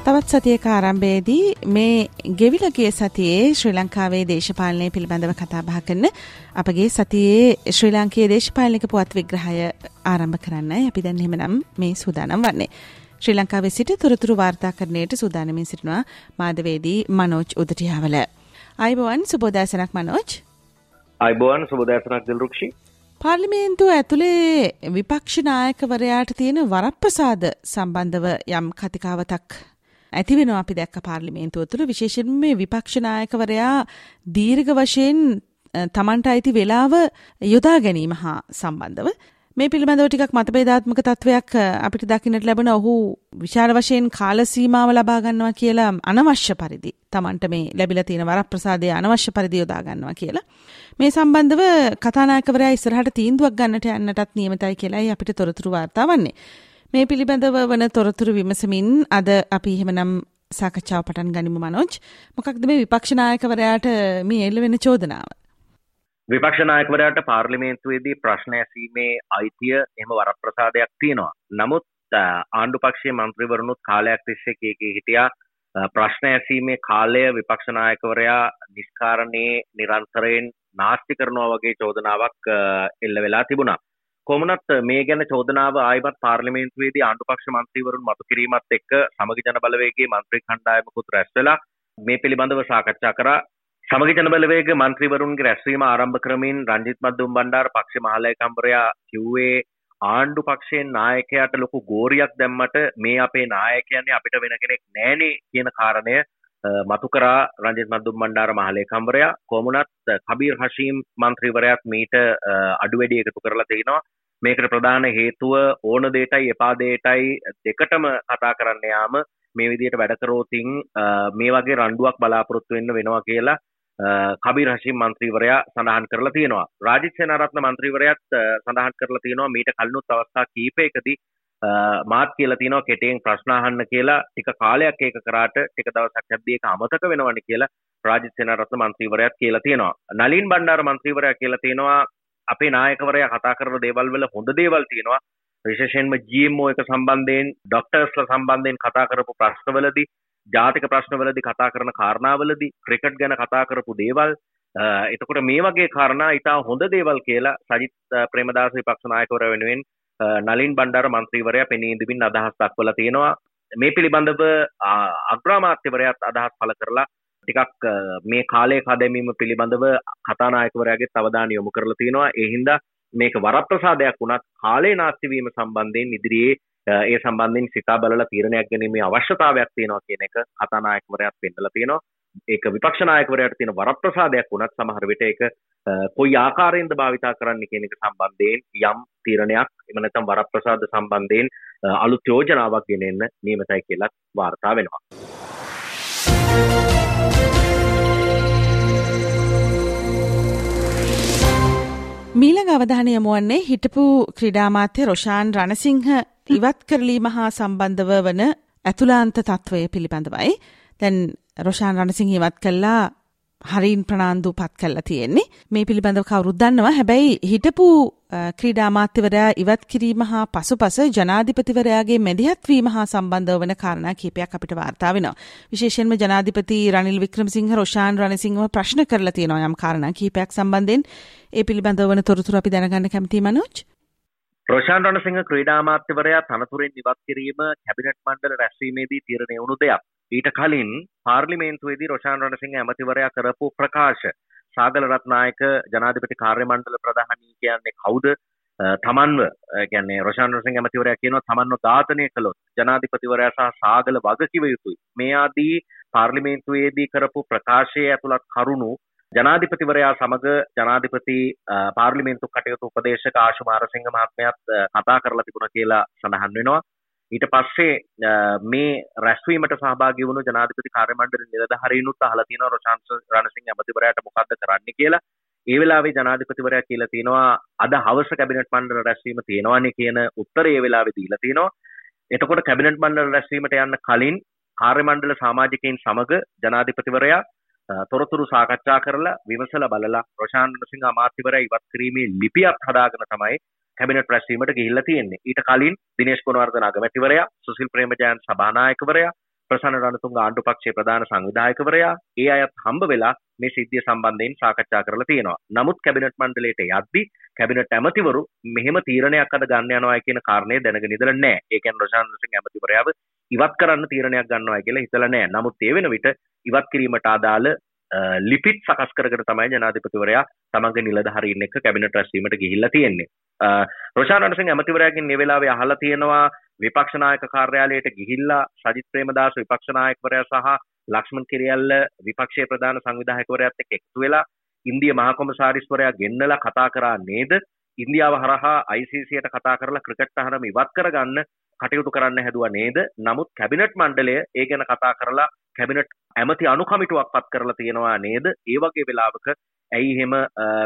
තවත් සතියක ආරම්භයේදී මේ ගෙවිලගේ සතියේ ශ්‍රී ලංකාවේ දේශපාලනය පිළිබඳව කතා බහ කරන අපගේ සතියේ ශ්‍රී ලංකයේ දේශපාලනික පුවත් විග්‍රහය ආරම්භ කරන්නයි අපි දැන් එහෙමනම් මේ සූදානම් වන්නේ. ශ්‍රී ලංකාවේ සිට තොරතුරු වාර්තාකරණයට සූදානමින් සිටිනවා මාධවේදී මනෝජ් උදටියාවල. අයිබෝවන් සුබෝදෑසනක් මනෝජ්. අයිබෝවන් සුබෝදෑසනක් දිල්රුක්ෂි. පාර්ලිමේන්තුව ඇතුළේ විපක්ෂ නායකවරයාට තියෙන වරප්‍රසාද සම්බන්ධව යම් කතිකාවතක් ඇතිවෙනවා අපි දැක්ක පාර්ලිමේන්තුව තුළ විශේෂෙන් මේ විපක්ෂනායකවරයා දීර්ඝ වශයෙන් තමන්ට අයිති වෙලාව යොදා ගැනීම හා සම්බන්ධව. මේ පිළිබඳව ටිකක් මතභේදාත්මක තත්වයක් අපිට දකින්නට ලැබෙන ඔහු විශාල වශයෙන් කාල සීමාව ලබා ගන්නවා කියලා අනවශ්‍ය පරිදි තමන්ට මේ ලැබිලා තියෙන වරප්‍රසාදය අනවශ්‍ය පරිදි යොදා ගන්නවා කියලා. මේ සම්බන්ධව කතානායකවරයා ඉස්සරහට තීන්දුවක් ගන්නට යන්නටත් නියමිතයි කියලායි අපිට තොරතුරු වාර්තා වන්නේ. මේ පිළිබඳව වන තොරතුරු විමසමින් අද අපි එහෙමනම් සාකච්ඡාව පටන් ගනිමු මනෝජ්. මොකක්ද මේ විපක්ෂ නායකවරයාට මේ එල්ල වෙන චෝදනාව? විපක්ෂ නායකවරයාට පාර්ලිමේන්තුවේදී ප්‍රශ්න ඇසීමේ අයිතිය එහෙම වරප්‍රසාදයක් තියෙනවා. නමුත් ආණ්ඩු පක්ෂයේ මන්ත්‍රීවරුණුත් කාලයක් තිස්සේ කීකී හිටියා ප්‍රශ්න ඇසීමේ කාලය විපක්ෂ නායකවරයා නිෂ්කාරණයේ නිරන්තරයෙන් නාස්ති කරනවා වගේ චෝදනාවක් එල්ල වෙලා තිබුණා. කොමනත් මේ ගැන චෝදනාව ආයමත් පාර්ලිමේන්තුවේදී ආණ්ඩුපක්ෂ මන්ත්‍රීවරුන් මතු කිරීමත් එක්ක සමගි ජන බලවේගයේ මන්ත්‍රී කණ්ඩායමකුත් රැස් වෙලා මේ පිළිබඳව සාකච්ඡා කරා. සමගි ජන බලවේග මන්ත්‍රීවරුන්ගේ රැස්වීම ආරම්භ කරමින් රංජිත් මද්දුම් බණ්ඩාර පක්ෂ මහලේකම්වරයා කිව්වේ ආණ්ඩු පක්ෂයෙන් නායකයාට ලොකු ගෝරියක් දැම්මට මේ අපේ නායකයන්නේ අපිට වෙන කෙනෙක් නෑනේ කියන කාරණය මතු කරා රංජිත් මද්දුම් බණ්ඩාර මහලේකම්වරයා කොමුණත් කබීර් හෂීම් මන්ත්‍රීවරයාත් මීට අඩු වැඩි එකතු කරලා තිනවා. මේකට ප්‍රධාන හේතුව ඕන දේටයි එපා දේටයි දෙකටම කතා කරන්න යාම මේ විදියට වැඩකරෝතින් මේ වගේ රණ්ඩුවක් බලාපොරොත්තු වෙන්න වෙනවා කියලා කබිර් හෂිම් මන්ත්‍රීවරයා සඳහන් කරලා තියෙනවා රාජිත් සේනාරත්න මන්ත්‍රීවරයාත් සඳහන් කරලා තියෙනවා මීට කලිනුත් අවස්ථා කීපයකදී මාත් කියලා තියෙනවා කෙටෙන් ප්‍රශ්න අහන්න කියලා. ටික කාලයක් ඒක කරාට ටික දවසක් යද්දී ඒක අමතක වෙනවනේ කියලා රාජිත් සේනාරත්න මන්ත්‍රීවරයාත් කියලා තියෙනවා. නලින් බණ්ඩාර මන්ත්‍රීවරයා කියලා තියෙනවා. අපේ නායකවරයා කතා කරන දේවල් වල හොඳ දේවල් තියෙනවා. විශේෂයෙන්ම GMO එක සම්බන්ධයෙන් ඩොක්ටර්ස්ලා සම්බන්ධයෙන් කතා කරපු ප්‍රශ්නවලදී ජාතික ප්‍රශ්නවලදී කතා කරන කාරණාවලදී ක්‍රිකට් ගැන කතා කරපු දේවල්. එතකොට මේ වගේ කාරණා ඉතා හොඳ දේවල් කියලා සජිත් ප්‍රේමදාස විපක්ෂ නායකවරයා වෙනුවෙන් නලින් බණ්ඩාර මන්ත්‍රීවරයා පෙනී ඉඳමින් අදහස් දක්වලා තියෙනවා. මේ පිළිබඳව අග්‍රාමාත්‍යවරයාත් අදහස් පළ කරලා ටිකක් මේ කාලය කදැමීම පිළිබඳව කතානායකවරයාගේ අවධානය යොමු කරලා තියෙනවා. ඒ හින්දා මේක වරප්‍රසාදයක් වුණත් කාලේ නාස්තිවීම සම්බන්ධයෙන් ඉදිරියේ ඒ සම්බන්ධයෙන් සිතා බලලා තීරණයක් ගැනීමේ අවශ්‍යතාවයක් තියෙනවා කියන එක කතානායකවරයාත් පෙන්නලා තියෙනවා. ඒක විපක්ෂ නායකවරයාට තියෙන වරප්‍රසාදයක් වුණත් සමහර විට ඒක කොයි ආකාරයෙන්ද භාවිතා කරන්න කියන එක සම්බන්ධයෙන් යම් තීරණයක් එම නැත්නම් වරප්‍රසාද සම්බන්ධයෙන් අලුත් යෝජනාවක් ගෙනෙන්න නියමිතයි කියලා වාර්තා වෙනවා මීළඟ අවධානය යොමුවන්නේ හිටපු ක්‍රීඩාමාත්‍ය රොෂාන් රණසිංහ ඉවත් කරලීම හා සම්බන්ධව වන ඇතුලාන්ත තත්ත්වය පිළිබඳවයි. දැන් රොෂාන් රණසිංහ ඉවත් කල්ලා හරින් ප්‍රනාන්දු පත් කල්ලා තියෙන්නේ මේ පිළිබඳව කවුරුත් දන්නවා හැබැයි හිටපු ක්‍රීඩාමාත්‍යවරයා ඉවත් කිරීම හා පසුපස ජනාධිපතිවරයාගේ මැදිහත්වීම හා සම්බන්ධව වන කාරණා කීපයක් අපිට වාර්තා වෙනවා. විශේෂයෙන්ම ජනාධිපති රනිල් වික්‍රමසිංහ රොෂාන් රණසිංහව ප්‍රශ්න කරලා තියෙනවා යම් කාරණා කීපයක් සම්බන්ධයෙන් ඒ පිළිබඳව වන තොරතුරු අපි දැනගන්න කැමතියි මනෝජ්. රොෂාන් රණසිංහ ක්‍රීඩාමාත්‍යවරයා තනතුරෙන් ඉවත් කිරීම කැබිනට් මණ්ඩල රැස්වීමේදී තීරණය වුණු දෙයක්. ඊට කලින් පාර්ලිමේන්තුවේදී රොෂාන් රණසිංහ ඇමතිවරයා කරපු ප්‍රකාශ. සාගල රත්නායක ජනාධිපති කාර්ය මණ්ඩල ප්‍රධානී කියන්නේ කවුද? තමන්ව කියන්නේ රොෂාන් රණසිංහ ඇමතිවරයා කියනවා තමන්ව ඝාතනය කළොත් ජනාධිපතිවරයා සහ සාගල වගකිව යුතුයි. මේ ආදී පාර්ලිමේන්තුවේදී කරපු ප්‍රකාශයේ ඇතුළත් කරුණු ජනාධිපතිවරයා සමග ජනාධිපති පාර්ලිමේන්තු කටයුතු උපදේශක ආශු මාරසිංහ මහත්මයාත් කතා කරලා තිබුණා කියලා සඳහන් වෙනවා. ඊට පස්සේ මේ රැස්වීමට සහභාගී වුණු ජනාධිපති කාර්ය මණ්ඩල නිලධාරීනුත් අහලා තියෙනවා රොෂාන් රණසිංහ ඇමතිවරයාට මොකද්ද කරන්න කියලා ඒ වෙලාවේ ජනාධිපතිවරයා කියලා තියෙනවා අද හවස කැබිනට් මණ්ඩල රැස්වීම තියෙනවානේ කියන උත්තරය ඒ වෙලාවේ දීලා තියෙනවා. එතකොට කැබිනට් මණ්ඩල රැස්වීමට යන්න කලින් කාර්ය මණ්ඩල සමාජිකයින් සමග ජනාධිපතිවරයා තොරතුරු සාකච්ඡා කරලා විමසලා බලලා රොෂාන් රණසිංහ අමාත්‍යවරයා ඉවත් කිරීමේ ලිපියක් හදාගෙන තමයි කැබිනට් රැස්වීමට ගිහිල්ලා තියෙන්නේ. ඊට කලින් දිනේෂ් ගුණවර්ධන අගමැතිවරයා, සුසිල් ප්‍රේමජයන්ත සභානායකවරයා, ප්‍රසන්න රණතුංග ආණ්ඩු පක්ෂයේ ප්‍රධාන සංවිධායකවරයා ඒ අයත් හම්බ වෙලා මේ සිද්ධිය සම්බන්ධයෙන් සාකච්ඡා කරලා තියෙනවා. නමුත් කැබිනට් මණ්ඩලයට යද්දී කැබිනට් ඇමතිවරු මෙහෙම තීරණයක් අද ගන්න යනවා කියන කාරණය දැනගෙන ඉඳලා නැහැ. ඒ කියන්නේ රොෂාන් සිං ඇමතිවරයාව ඉවත් කරන්න තීරණයක් ගන්නවා කියලා හිතලා නැහැ. නමුත් ඒ වෙන විට ඉවත් කිරීමට අදාළ Uh, ලිපිත් සකස් කරගෙන තමයි ජනාධිපතිවරයා තමන්ගේ නිලධාරීන් එක්ක කැබිනට් රැස්වීමට ගිහිල්ලා තියෙන්නේ. Uh, රොෂාන් රණසිංහ ඇමතිවරයාගෙන් මේ වෙලාවේ අහලා තියෙනවා විපක්ෂ නායක කාර්යාලයට ගිහිල්ලා සජිත් ප්‍රේමදාස විපක්ෂ නායකවරයා සහ ලක්ෂ්මන් කිරියල්ල විපක්ෂයේ ප්‍රධාන සංවිධායකවරයාත් එක්ක එකතු වෙලා ඉන්දිය මහා කොමසාරිස්වරයා ගෙන්නලා කතා කරා නේද? ඉන්දියාව හරහා ICCයට කතා කරලා ක්‍රිකට් තහනම ඉවත් කරගන්න කටයුතු කරන්න හැදුවා නේද? නමුත් කැබිනට් මණ්ඩලය ඒ ගැන කතා කරලා කැබිනට් ඇමති අනුකමිටුවක් පත් කරලා තියෙනවා නේද? ඒ වගේ වෙලාවක ඇයි එහෙම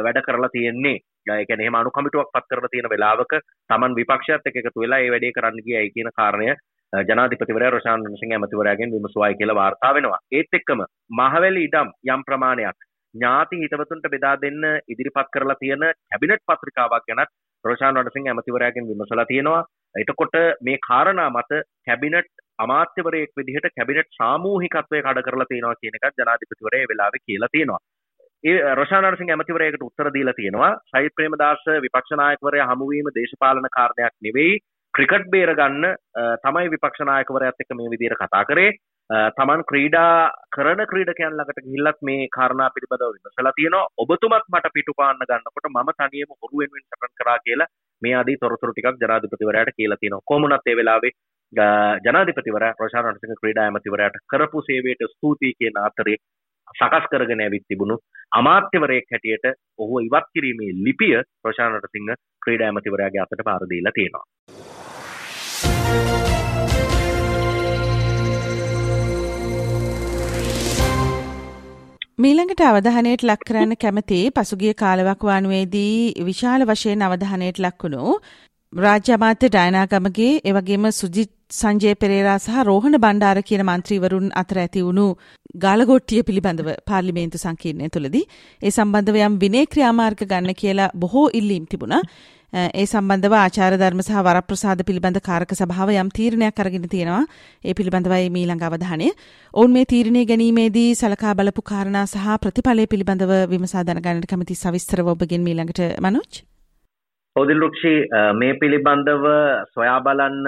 වැඩ කරලා තියෙන්නේ? ඒ කියන්නේ එහෙම අනුකමිටුවක් පත් කරලා තියෙන වෙලාවක Taman විපක්ෂයත් එක්ක එකතු වෙලා ඒ වැඩේ කරන්න ගියයි කියන කාරණය ජනාධිපතිවරයා රොෂාන් රණසිංහ ඇමතිවරයාගෙන් විමසුවායි කියලා වාර්තා වෙනවා. ඒත් එක්කම මහවැලි ඉඩම් යම් ප්‍රමාණයක් ඥාති හිතවතුන්ට බෙදා දෙන්න ඉදිරිපත් කරලා තියෙන කැබිනට් පත්‍රිකාවක් ගැනත් රොෂාන් රණසිංහ ඇමතිවරයාගෙන් විමසලා තියෙනවා. එතකොට මේ කාරණා මත කැබිනට් අමාත්‍යවරයෙක් විදිහට කැබිනට් සාමූහිකත්වය කඩ කරලා තියෙනවා කියන එකත් ජනාධිපතිවරයා ඒ වෙලාවේ කියලා තියෙනවා. ඒ රොෂාන් සිං ඇමතිවරයකට උත්තර දීලා තියෙනවා සයිත් ප්‍රේමදාස විපක්ෂ නායකවරයා හමුවීම දේශපාලන කාරණයක් නෙවෙයි ක්‍රිකට් බේර ගන්න තමයි විපක්ෂ නායකවරයාත් එක්ක මේ විදිහට කතා කරේ තමන් ක්‍රීඩා කරන ක්‍රීඩකයන් ළඟට ගිහිල්ලත් මේ කාරණා පිළිබඳව විමසලා තියෙනවා ඔබතුමත් මට පිටුපාන්න ගන්නකොට මම තනියම හොරු වෙනුවෙන් සටන් කරා කියලා මේ ආදී තොරතුරු ටිකක් ජනාධිපතිවරයාට කියලා තියෙනවා කොමුණත් ඒ වෙලාවේ ජනාධිපතිවරයා ප්‍රශාන්ත රණසිංහ ක්‍රීඩා ඇමතිවරයාට කරපු සේවයට ස්තුතියි කියන අතරේ සකස් කරගෙන ඇවිත් තිබුණු අමාත්‍යවරයෙක් හැටියට ඔහු ඉවත් කිරීමේ ලිපිය ප්‍රශාන්ත සිංහ ක්‍රීඩා ඇමතිවරයාගේ අතට පාර දීලා තියෙනවා. මීළඟට අවධානයට ලක් කරන්න කැමති පසුගිය කාලවකවානුවේදී විශාල වශයෙන් අවධානයට ලක්වුණු රාජ්‍ය අමාත්‍ය ඩයනාගමගේ එවැගේම සුජිත් සංජය පෙරේරා සහ රෝහණ බණ්ඩාර කියන මන්ත්‍රීවරුන් අතර ඇති වුණු ගාලගොට්ටිය පිළිබඳව පාර්ලිමේන්තු සංකීර්ණය තුළදී ඒ සම්බන්ධව යම් විනය ක්‍රියාමාර්ග ගන්න කියලා බොහෝ ඉල්ලීම් තිබුණා. ඒ සම්බන්ධව ආචාර ධර්ම සහ වරප්‍රසාද පිළිබඳ කාරක සභාව යම් තීරණයක් අරගෙන තියෙනවා. ඒ පිළිබඳවයි මීළඟ අවධානය. ඔවුන් මේ තීරණය ගැනීමේදී සලකා බලපු කාරණා සහ ප්‍රතිඵලය පිළිබඳව විමසා දැනගන්නට කැමති සවිස්තරව ඔබගෙන් මීළඟට මනෝජ්. පෞදිල්රුක්ෂි මේ පිළිබඳව සොයා බලන්න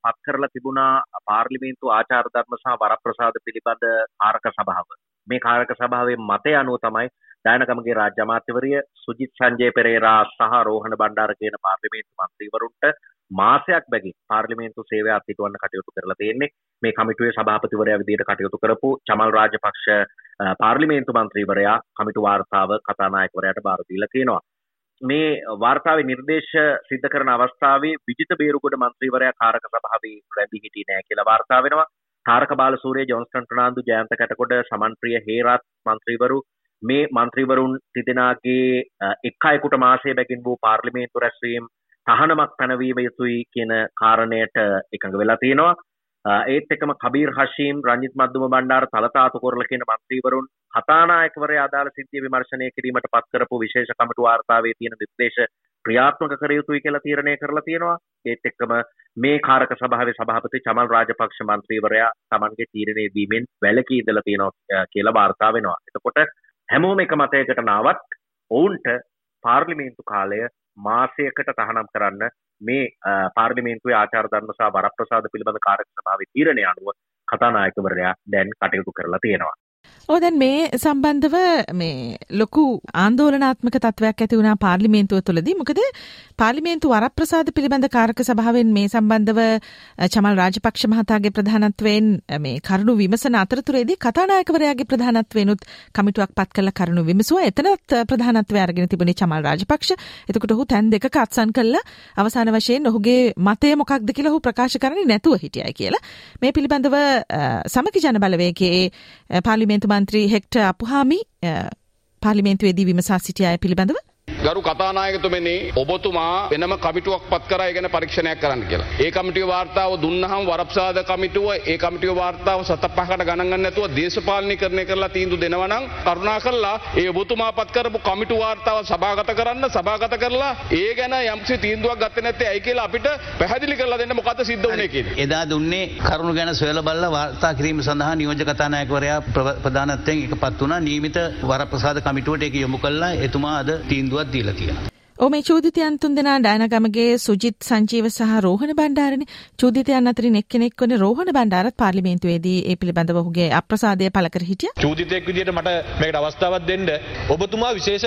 පත් කරලා තිබුණා පාර්ලිමේන්තු ආචාර ධර්ම සහ වරප්‍රසාද පිළිබඳ කාරක සභාව. මේ කාරක සභාවේ මතය අනුව තමයි දායනගමගේ රාජ්‍ය අමාත්‍යවරිය සුජිත් සංජය පෙරේරා සහ රෝහණ බණ්ඩාර කියන පාර්ලිමේන්තු මන්ත්‍රීවරුන්ට මාසයක් බැගින් පාර්ලිමේන්තු සේවය අත්හිටුවන්න කටයුතු කරලා තියෙන්නේ මේ කමිටුවේ සභාපතිවරයා විදිහට කටයුතු කරපු චමල් රාජපක්ෂ පාර්ලිමේන්තු මන්ත්‍රීවරයා කමිටු වාර්තාව කතානායකවරයාට බාර දීලා තියෙනවා මේ වාර්තාවේ නිර්දේශ සිද්ධ කරන අවස්ථාවේ විජිත බේරුගොඩ මන්ත්‍රීවරයා කාරක සභාවේ රැඳී හිටියේ නැහැ කියලා වාර්තා වෙනවා. තාරක බාලසූරිය ජොන්ස්ටන් ප්‍රනාන්දු ජයන්ත කැටකොඩ සමන්ප්‍රිය හේරත් මන්ත්‍රීවරු මේ මන්ත්‍රීවරුන් තිදෙනාගේ එක් අයෙකුට මාසයේ බැගින් වූ පාර්ලිමේන්තු රැස්වීම් තහනමක් පැනවීම යුතුයි කියන කාරණයට එකඟ වෙලා තියෙනවා. ඒත් එකම කබීර් හශීම් රංජිත් මද්දුම බණ්ඩාර තලතාතු කොරල කියන මන්ත්‍රීවරුන් හතානායකවරයා අදාළ සිද්ධිය විමර්ශනය කිරීමට පත් කරපු විශේෂ කමිටු වාර්තාවේ තියෙන නිර්දේශ ක්‍රියාත්මක කර යුතුයි කියලා තීරණය කරලා තියෙනවා ඒත් එක්කම මේ කාරක සභාවේ සභාපති චමල් රාජපක්ෂ මන්ත්‍රීවරයා Tamanගේ තීරණය දීමෙන් වැළකී ඉඳලා තියෙනවා කියලා වාර්තා වෙනවා එතකොට හැමෝම එක මතයකට නාවත් ඔවුන්ට පාර්ලිමේන්තු කාලය මාසයකට තහනම් කරන්න මේ පාර්ලිමේන්තුවේ ආචාර ධර්ම සහ වරප්‍රසාද පිළිබඳ කාර්ය සභාවේ තීරණය අනුව කතානායකවරයා දැන් කටයුතු කරලා තියෙනවා. ඕ දැන් මේ සම්බන්ධව මේ ලොකු ආන්දෝලනාත්මක තත්වයක් ඇති වුණා පාර්ලිමේන්තුව තුළදී. මොකද පාර්ලිමේන්තු වරප්‍රසාද පිළිබඳ කාරක සභාවෙන් මේ සම්බන්ධව චමල් රාජපක්ෂ මහතාගේ ප්‍රධානත්වයෙන් මේ කරුණු විමසන අතරතුරේදී කතානායකවරයාගේ ප්‍රධානත්වයෙනුත් කමිටුවක් පත් කළ කරුණු විමසුවා. එතනත් ප්‍රධානත්වය අරගෙන තිබුණේ චමල් රාජපක්ෂ. එතකොට ඔහු තැන් දෙකක අත්සන් කළා. අවසාන වශයෙන් ඔහුගේ මතය මොකක්ද කියලා ඔහු ප්‍රකාශ කරන්නේ නැතුව හිටියයි කියලා. මේ පිළිබඳව සමගි ජන බලවේගයේ පාර්ලිමේන්තු මන්ත්‍රී හෙක්ට අපුහාමි පාර්ලිමේන්තුවේදී විමසා සිටි අය පිළිබඳව. ගරු කතානායකතුමනි ඔබතුමා වෙනම කමිටුවක් පත් කර ගැන පරීක්ෂණයක් කරන්න කියලා. ඒ කමිටිය වාර්තාව දුන්නහම වරප්සාද කමිටුව ඒ කමිටිය වාර්තාව සත පහකට ගණන් නැතුව දේශපාලනය කරණය කරලා තීන්දුව දෙනවා නම් කරුණා කරලා ඒ ඔබතුමා පත් කරපු කමිටු වාර්තාව සභාගත කරන්න සභාගත කරලා ඒ ගැන යම්කිසි තීන්දුවක් ගත්තේ නැත්තේ ඇයි කියලා අපිට පැහැදිලි කරලා දෙන්න මොකද්ද සිද්ධ වුනේ කියලා. එදා දුන්නේ කරුණු ගැන සොයලා බලලා වාර්තා කිරීම සඳහා නියෝජක කතානායකවරයා ප්‍රධානත්වයෙන් එකපත් වුණා නියමිත වරප්‍රසාද කමිටුවට ඒක යොමු කළා එතුමා අද තීන්දුවක් දීලා තියෙනවා. ඕ මේ චූදිතයන් තුන් දෙනා ඩයනගමගේ සුජිත් සංජීව සහ රෝහණ බණ්ඩාරනි. චූදිතයන් අතරින් එක්කෙනෙක් වන රෝහණ බණ්ඩාරත් පාර්ලිමේන්තුවේදී ඒ පිළිබඳව ඔහුගේ අප්‍රසාදය පළ කර හිටිය. චූදිතයෙක් විදිහට මට මේකට අවස්ථාවක් දෙන්න. ඔබතුමා විශේෂ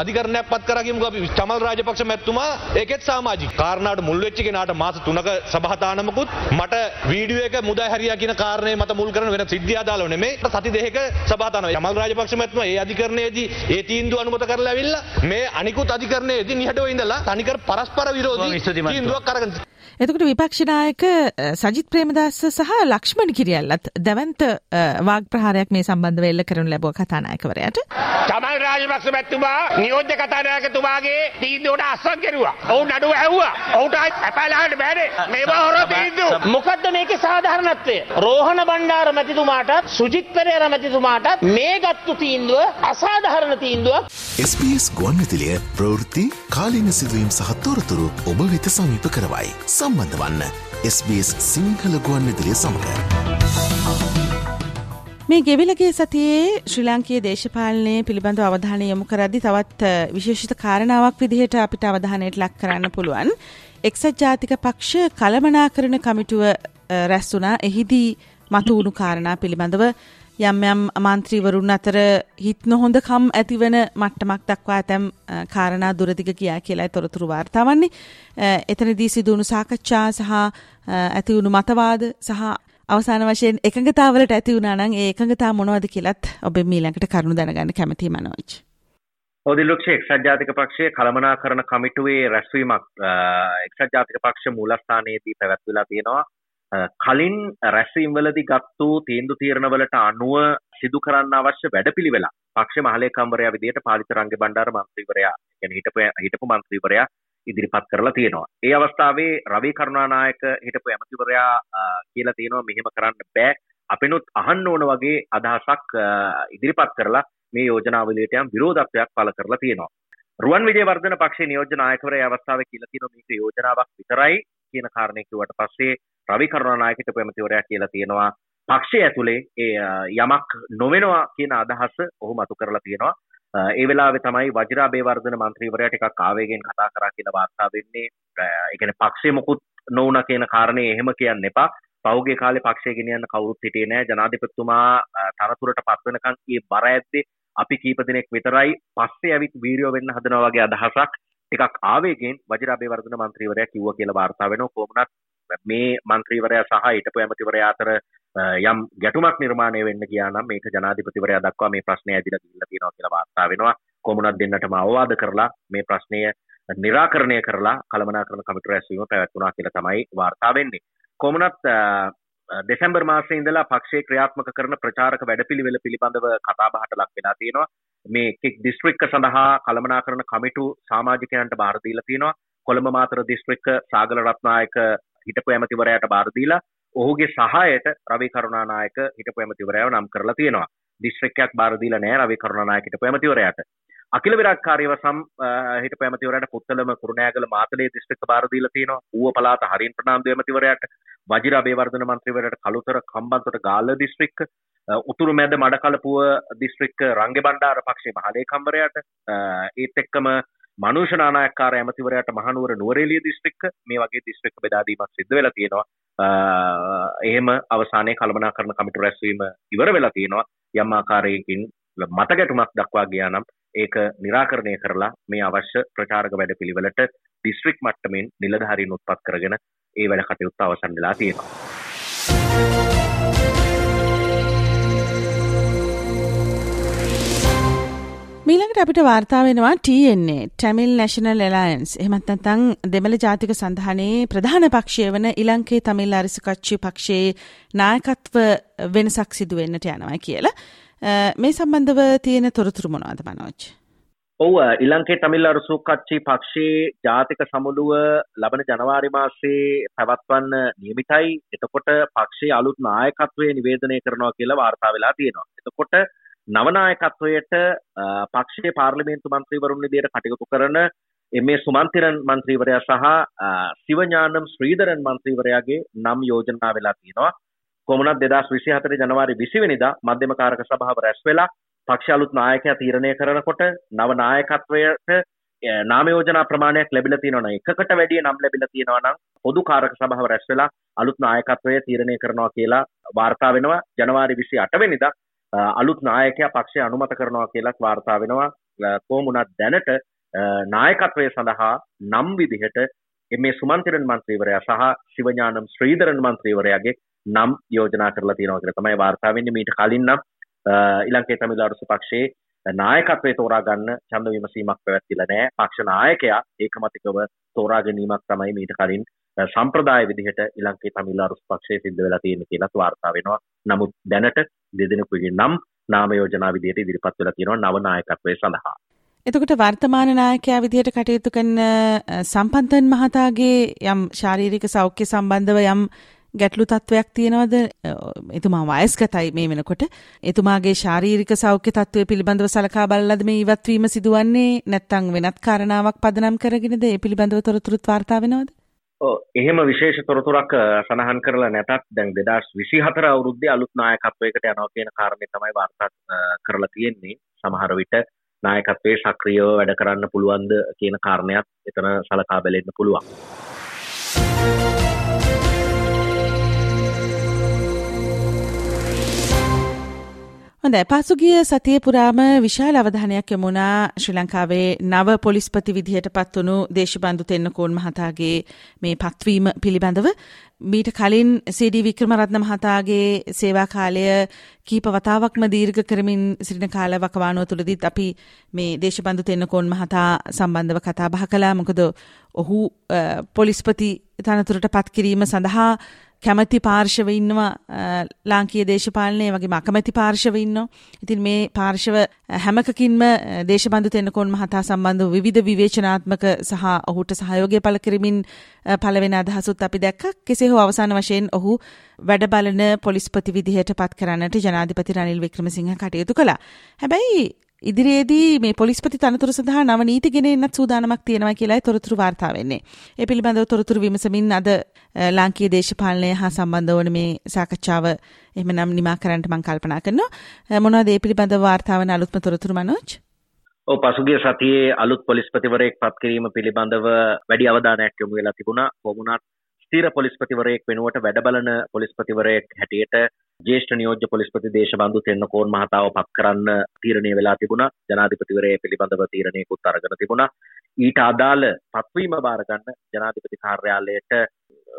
අධිකරණයක් පත් කරගමුක අපි. චමල් රාජපක්ෂ මැතිතුමා ඒකෙත් සමාජික. කාරණාවට මුල් වෙච්ච කෙනාට මාස 3ක සභාතානමකුත් මට වීඩියෝ එක මුදා හැරියා කියන කාරණේ මත මුල් කරන වෙන සිද්ධිය අදාළව නෙමෙයි. සති දෙකක සභාතානම. චමල් රාජපක්ෂ මැතිතුමා ඒ අධිකරණයේදී ඒ තීන්දුව අනුමත කරලා ඇවිල්ලා මේ අනිකුත් අධිකරණයේ ඉතින් නිහඬව ඉඳලා තනිකර පරස්පර විරෝධී තීන්දුවක් අරගෙන එතකොට විපක්ෂනායක සජිත් ප්‍රේමදාස සහ ලක්ෂ්මණ කිරියල්ලත් දැවන්ත වාග් ප්‍රහාරයක් මේ සම්බන්ධ වෙල්ල කරනු ලැබුව කතානායකවරයට. තමල් රාජපක්ෂ මැතිතුමා නියෝජ්‍ය කතානායකතුමාගේ තීන්දුවට අස්සක් කෙරුවා. ඔවුන් නඩුව ඇහුවා. ඔහුට ඇපැලහට බෑනේ. මේවා හොර තීන්දුව. මොකද්ද මේකේ සාධාරණත්වය? රෝහණ බණ්ඩාර මැතිතුමාටත් සුජිත් පෙරේරා මැතිතුමාටත් මේ ගත්තු තීන්දුව අසාධාරණ තීන්දුවක්. SBS ගුවන්විදුලිය ප්‍රවෘත්ති කාලීන සිදුවීම් සහ තොරතුරු ඔබ වෙත සමීප කරවයි. සම්බන්ධ වන්න SBS සිංහල ගුවන්විදුලිය සමඟ. මේ ගෙවිලගේ සතියේ ශ්‍රී ලංකයේ දේශපාලනය පිළිබඳව අවධානය යොමු කරද්දි තවත් විශේෂිත කාරණාවක් විදිහට අපිට අවධානයට ලක් කරන්න පුළුවන්. එක්සත් ජාතික පක්ෂ කළමනාකරන කමිටුව රැස් වුණා එහිදී මතුවුණු කාරණා පිළිබඳව යම් යම් අමාන්ත්‍රීවරුන් අතර හිත් නොහොඳකම් ඇතිවන මට්ටමක් දක්වා ඇතැම් කාරණා දුරදිග කියා කියලා තොරතුරු වාර්තාවන්නේ. එතනදී සිදුවුණු සාකච්ඡා සහ ඇතිවුණු මතවාද සහ අවසාන වශයෙන් එකඟතාවලට ඇති වුණා නම් ඒ එකඟතා මොනවද කියලත් ඔබ මීළඟට කරුණු දැනගන්න කැමති මනෝජ්. ඔදිලක්ෂ එක්සත් ජාතික පක්ෂය කළමනා කරන කමිටුවේ රැස්වීමක් එක්සත් ජාතික පක්ෂ මූලස්ථානයේදී පැවැත්විලා තියෙනවා කලින් රැස්වීම්වලදී ගත්තු තීන්දු තීරණවලට අනුව සිදු කරන්න අවශ්‍ය වැඩපිළිවෙලා පක්ෂ මහලේකම්වරයා විදිහට පාලිත රංගේ බණ්ඩාර මන්ත්‍රීවරයා කියන්නේ හිටපු හිටපු මන්ත්‍රීවරයා ඉදිරිපත් කරලා තියෙනවා. ඒ අවස්ථාවේ රවි කරුණානායක හිටපු ඇමතිවරයා කියලා තියෙනවා මෙහෙම කරන්න බෑ. අපිනුත් අහන්න ඕන වගේ අදහසක් ඉදිරිපත් කරලා මේ යෝජනාවලියට යම් විරෝධත්වයක් පළ කරලා තියෙනවා. රුවන් විජේවර්ධන පක්ෂේ නියෝජ්‍ය නායකවරයා අවස්ථාවේ කියලා තියෙනවා මේක යෝජනාවක් විතරයි කියන කාරණේ කිව්වට පස්සේ රවි කරුණානායක හිටපු ඇමතිවරයා කියලා තියෙනවා පක්ෂය ඇතුලේ ඒ යමක් නොවෙනවා කියන අදහස ඔහු මතු කරලා තියෙනවා. ඒ වෙලාවේ තමයි වජිරා බේවර්ධන මන්ත්‍රීවරයා ටිකක් ආවේගයෙන් කතා කරා කියලා වාර්තා වෙන්නේ. ඒ කියන්නේ පක්ෂය මොකුත් නොවුණා කියන කාරණේ එහෙම කියන්න එපා. පෞගේ කාලේ පක්ෂය ගෙනියන්න කවුරුත් හිටියේ නෑ. ජනාධිපතිතුමා තනතුරට පත් වෙනකන් ඒ බර ඇද්දේ අපි කීප දෙනෙක් විතරයි පස්සේ ඇවිත් වීරියෝ වෙන්න හදනවා වගේ අදහසක් ටිකක් ආවේගෙන් වජිරා බේවර්ධන මන්ත්‍රීවරයා කිව්වා කියලා වාර්තා වෙනවා. කොහොමනත් මේ මන්ත්‍රීවරයා සහ හිටපු ඇමතිවරයා අතර යම් ගැටුමක් නිර්මාණය වෙන්න ගියා නම් මේක ජනාධිපතිවරයා දක්වා මේ ප්‍රශ්නය ඇදිලා ගිහිල්ලා තියෙනවා කියලා වාර්තා වෙනවා. කොමුණක් දෙන්නටම අවවාද කරලා මේ ප්‍රශ්නය निराකරණය කරලා කළමනාකරණ කමිටුව රැස්වීම පැවැත්වුණා කියලා තමයි වාර්තා වෙන්නේ. කොමුණත් දෙසැම්බර් මාසයේ ඉඳලා පක්ෂයේ ක්‍රියාත්මක කරන ප්‍රචාරක වැඩපිළිවෙල පිළිබඳව කතාබහට ලක් වෙලා තියෙනවා. මේ කික් දිස්ත්‍රික්ක සඳහා කළමනාකරණ කමිටු සමාජිකයන්ට බාර දීලා තියෙනවා. කොළඹ මාතර දිස්ත්‍රික්ක සාගල රත්නායක හිටපු ඇමතිවරයාට බාර දීලා ඔහුගේ සහයට රවි කරුණානායක හිටපු ඇමතිවරයාව නම් කරලා තියෙනවා. දිස්ත්‍රික්කයක් බාර දීලා නැහැ රවි කරුණානායක හිටපු ඇමතිවරයාට. අකිල විරාජ්කාරීව සම් හිටපු ඇමතිවරයාට පුත්තලම කුරුණෑගල මාතලේ දිස්ත්‍රික්ක බාර දීලා තියෙනවා. ඌව පළාත හරින් ප්‍රනාන්දු ඇමතිවරයාට වජිර අබේවර්ධන මන්ත්‍රීවරයාට කළුතර කම්බන්තොට ගාල්ල දිස්ත්‍රික්ක උතුරු මැද මඩකලපුව දිස්ත්‍රික්ක රංගෙ බණ්ඩාර පක්ෂේ මහලේකම්වරයාට ඒත් එක්කම මනුෂනානායක්කාර ඇමතිවරයට මහනුවර නුවරේලිය දිස්ත්‍රික්ක මේ වගේ දිස්ත්‍රික්ක බෙදාදීමක් සිද්ධ වෙලා තියෙනවා. එහෙම අවසානයේ කළමනා කරන කමිටු රැස්වීම ඉවර වෙලා තියෙනවා. යම් ආකාරයකින් මත ගැටුමක් දක්වා ගියා නම් ඒක निराකරණය කරලා මේ අවශ්‍ය ප්‍රචාරක වැඩ පිළිවෙලට දිස්ත්‍රික් මට්ටමින් නිලධාරීන් උත්පත් කරගෙන ඒ වැඩ කටයුත්ත අවසන් වෙලා තියෙනවා. මීළඟට අපිට වාර්තා වෙනවා TNA ටැමිල් නැෂනල් එලයන්ස් එහෙමත් නැත්නම් දෙමළ ජාතික සන්ධානයේ ප්‍රධාන පක්ෂය වන ඉලංකේ තමිල් අරිසකච්චි පක්ෂයේ නායකත්ව වෙනසක් සිදු වෙන්නට යනවා කියලා. මේ සම්බන්ධව තියෙන තොරතුරු මොනවාද මනෝජ්? ඔව් ඉලංකේ තමිල් අරසු කච්චි පක්ෂයේ ජාතික සමුළුව ලබන ජනවාරි මාසයේ පැවැත්වන්න නියමිතයි. එතකොට පක්ෂයේ අලුත් නායකත්වය නිවේදනය කරනවා කියලා වාර්තා වෙලා තියෙනවා. එතකොට නවනායකත්වයට පක්ෂයේ පාර්ලිමේන්තු මන්ත්‍රීවරුන් විදියට කටයුතු කරන එමේ සුමන්තිරන් මන්ත්‍රීවරයා සහ සිවඥානම් ශ්‍රීධරන් මන්ත්‍රීවරයාගේ නම් යෝජනා වෙලා තියෙනවා. කොමුණත් දෙදස් විසි හතර ජනවාරි විසිවනිදා මධ්‍යම කාරක සභාව රැස් වෙලා පක්ෂ අලුත් නායකයා තීරණය කරනකොට නව නායකත්වයට නාමයෝජනා ප්‍රමාණයක් ලැබිලා තියෙනවා එකකට වැඩිය නම් ලැබිලා තියෙනවා නම් පොදු කාරක සභාව රැස් වෙලා අලුත් නායකත්වය තීරණය කරනවා කියලා වාර්තා වෙනවා ජනවාරි 28 වෙනිදා අලුත් නායකයා පක්ෂය අනුමත කරනවා කියලත් වාර්තා වෙනවා. කොහොමුණත් දැනට නායකත්වය සඳහා නම් විදිහට එමේ සුමන්තිරන් මන්ත්‍රීවරයා සහ ශිවඥානම් ශ්‍රීධරන් මන්ත්‍රීවරයාගේ නම් යෝජනා කරලා තියෙනවා කියලා තමයි වාර්තා වෙන්නේ. මීට කලින් නම් ඉලංකේ තමිල් අරුස පක්ෂයේ නායකත්වය තෝරා ගන්න ඡන්ද විමසීමක් පැවැත්තිලා නැහැ. පක්ෂ නායකයා ඒකමතිකව තෝරා ගැනීමක් තමයි මීට කලින් සම්ප්‍රදාය විදිහට ඉලංකේ තමිල් අරුස් පක්ෂයේ සිද්ධ වෙලා තියෙන කියලාත් වාර්තා වෙනවා. නමුත් දැනට දෙදෙනෙකුගේ නම් නාම යෝජනා විදිහට ඉදිරිපත් වෙලා තියෙනවා නව නායකත්වය සඳහා. එතකොට වර්තමාන නායකයා විදිහට කටයුතු කරන සම්පන්තන් මහතාගේ යම් ශාරීරික සෞඛ්‍ය සම්බන්ධව යම් ගැටලු තත්ත්වයක් තියෙනවද? එතුමා වයස්ගතයි මේ වෙනකොට. එතුමාගේ ශාරීරික සෞඛ්‍ය තත්ත්වය පිළිබඳව සලකා බලලද මේ ඉවත්වීම සිදුවන්නේ? නැත්නම් වෙනත් කාරණාවක් පදනම් කරගෙනද? ඒ පිළිබඳව තොරතුරුත් වාර්තා වෙනවද? එහෙම විශේෂ තොරතුරක් සඳහන් කරලා නැතත් දැන් දෙදස් විසි හතර අවුරුද්දේ අලුත් නායකත්වයකට යනවා කියන කාරණය තමයි වාර්තා කරලා තියෙන්නේ සමහර විට නායකත්වයේ සක්‍රියව වැඩ කරන්න පුළුවන්ද කියන කාරණයක් එතන සලකා බැලෙන්න පුළුවන්. හොඳයි. පසුගිය සතිය පුරාම විශාල අවධානයක් යොමුණා ශ්‍රී ලංකාවේ නව පොලිස්පති විදිහට පත්වනු දේශබන්දු තෙන්නකෝන් මහතාගේ මේ පත්වීම පිළිබඳව. මීට කලින් සීඩී වික්‍රමරත්න මහතාගේ සේවා කාලය කීප වතාවක්ම දීර්ඝ කරමින් සිටින කාල වකවානුව තුළදීත් අපි මේ දේශබන්දු තෙන්නකෝන් මහතා සම්බන්ධව කතා බහ කළා. මොකද ඔහු පොලිස්පති තනතුරට පත් කිරීම සඳහා කැමැති පාර්ශව ඉන්නවා ලාංකීය දේශපාලනය වගේ අකමැති පාර්ශව ඉන්නවා. ඉතින් මේ පාර්ශව හැමකකින්ම දේශබන්දු තෙන්නකෝන් මහතා සම්බන්ධ විවිධ විවේචනාත්මක සහ ඔහුට සහයෝගය පළ කරමින් පළවෙන අදහසුත් අපි දැක්ක. කෙසේ හෝ අවසාන වශයෙන් ඔහු වැඩ බලන පොලිස්පති විදිහට පත් කරන්නට ජනාධිපති රනිල් වික්‍රමසිංහ කටයුතු කළා. හැබැයි ඉදිරියේදී මේ පොලිස්පති තනතුර සඳහා නව නීති ගෙන එන්නත් සූදානමක් තියෙනවා කියලායි තොරතුරු වාර්තා වෙන්නේ. ඒ පිළිබඳව තොරතුරු විමසමින් අද ලාංකීය දේශපාලනය හා සම්බන්ධ වන මේ සාකච්ඡාව එහෙමනම් නිමා කරන්නට මම කල්පනා කරනවා. මොනවද ඒ පිළිබඳව වාර්තා වන අලුත්ම තොරතුරු මනෝජ්? ඔව් පසුගිය සතියේ අලුත් පොලිස්පතිවරයෙක් පත් කිරීම පිළිබඳව වැඩි අවධානයක් යොමු වෙලා තිබුණා. කොමුණත් ස්ථීර පොලිස්පතිවරයෙක් වෙනුවට වැඩබලන පොලිස්පතිවරයෙක් හැටියට ජේෂ්ඨ නියෝජ්‍ය පොලිස්පති දේශබන්දු තෙන්නකෝන් මහතාව පත් කරන්න තීරණය වෙලා තිබුණා. ජනාධිපතිවරය පිළිබඳව තීරණයකුත් අරගෙන තිබුණා. ඊට අදාළ පත්වීම බාර ගන්න ජනාධිපති කාර්යාලයට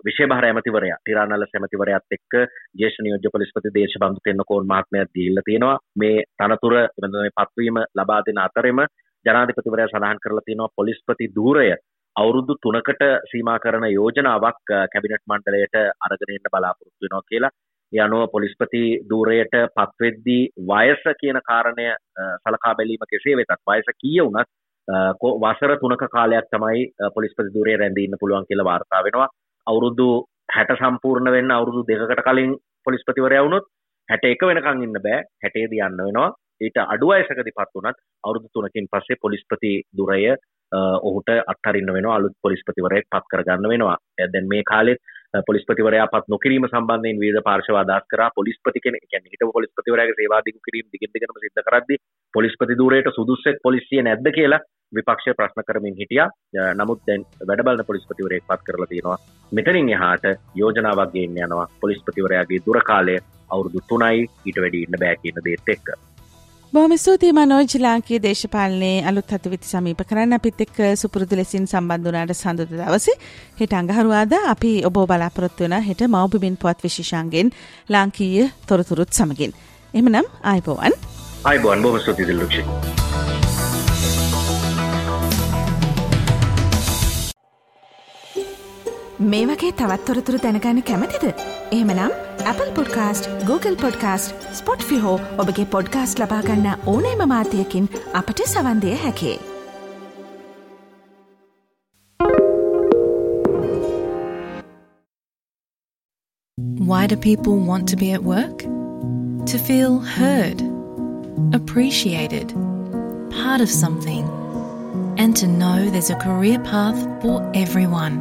විශේභාර ඇමතිවරයා ටිරානල සැමතිවරයාත් එක්ක ජේෂ්ඨ නියෝජ්‍ය පොලිස්පති දේශබන්දු තෙන්නකෝන් මහත්මයා දීලා තියෙනවා. මේ තනතුර මේ පත්වීම ලබා දෙන අතරෙම ජනාධිපතිවරයා සඳහන් කරලා තියෙනවා පොලිස්පති ධූරය අවුරුදු තුනකට සීමා කරන යෝජනාවක් කැබිනට් මණ්ඩලයට අරගෙනන්න බලාපොරොත්තු වෙනවා කියලා. ඒ අනුව පොලිස්පති ධූරයට පත්වෙද්දී වයස කියන කාරණය සලකා බැලීම කෙසේ වෙතත් වයස කීය වුණත් වසර තුනක කාලයක් තමයි පොලිස්පති ධූරය රැඳීන්න පුළුවන් කියලා වාර්තා වෙනවා. අවුරුදු හැට සම්පූර්ණ වෙන්න අවුරුදු දෙකකට කලින් පොලිස්පතිවරය වුණොත් හැට එක වෙනකං ඉන්න බෑ. හැටේද යන්න වෙනවා. ඊට අඩුවයසකදි පත් වනත් අවුරුදු තුනකින් පස්සේ පොලිස්පති දුරය ඔහුට අත්හරින්න වෙන අලුත් පොලිස්පතිවරයෙක් පත් කරගන්න වෙනවා. දැන් මේ කාලෙත් පොලිස්පතිවරයා පත් නොකිරීම සම්බන්ධයෙන් විවිධ පාර්ශව අදහස් කරා. පොලිස්පති කෙනෙක් කියන්නේ හිටපු පොලිස්පතිවරයාගේ සේවා දිගු කිරීම දිගින් දිගටම සිද්ධ කරද්දී පොලිස්පති ධූරයට සුදුස්සෙක් පොලිසිය නැද්ද කියලා විපක්ෂය ප්‍රශ්න කරමින් හිටියා. නමුත් දැන් වැඩබලන පොලිස්පතිවරයෙක් පත් කරලා තියෙනවා. මෙතනින් එහාට යෝජනාවක් ගේන්න යනවා පොලිස්පතිවරයාගේ දුර කාලය අවුරුදු 3යි ඊට වැඩි ඉන්න බෑ කියන දේත් එක්ක. බොහොම ස්තුතියි මනෝජ් ලාංකීය දේශපාලනයේ අලුත් හතුවිති සමීප කරන්න අපිත් එක්ක සුපුරුදු ලෙසින් සම්බන්ධ වුණාට සඳුද දවසේ හෙට අඟහරුවාදා අපි ඔබ බලාපොරොත්තු වෙන හෙට මව්බිමින් පුවත් විශේෂාංගෙන් ලාංකීය තොරතුරුත් සමගින්. එහෙමනම් ආයිබෝවන්. ආයිබෝවන් බොහොම ස්තුතියි දිල්ලුක්ෂි. මේ වගේ තවත් තොරතුරු දැනගන්න කැමතිද? එහෙමනම් Apple podcast Google podcast Spotify හෝ ඔබගේ පොඩ්කාස්ට් ලබාගන්න ඕනෑම මාතයකින් අපට සවන්දය හැකේ. Why do people want to be at work? To feel heard, appreciated, part of something, and to know there's a career path for everyone.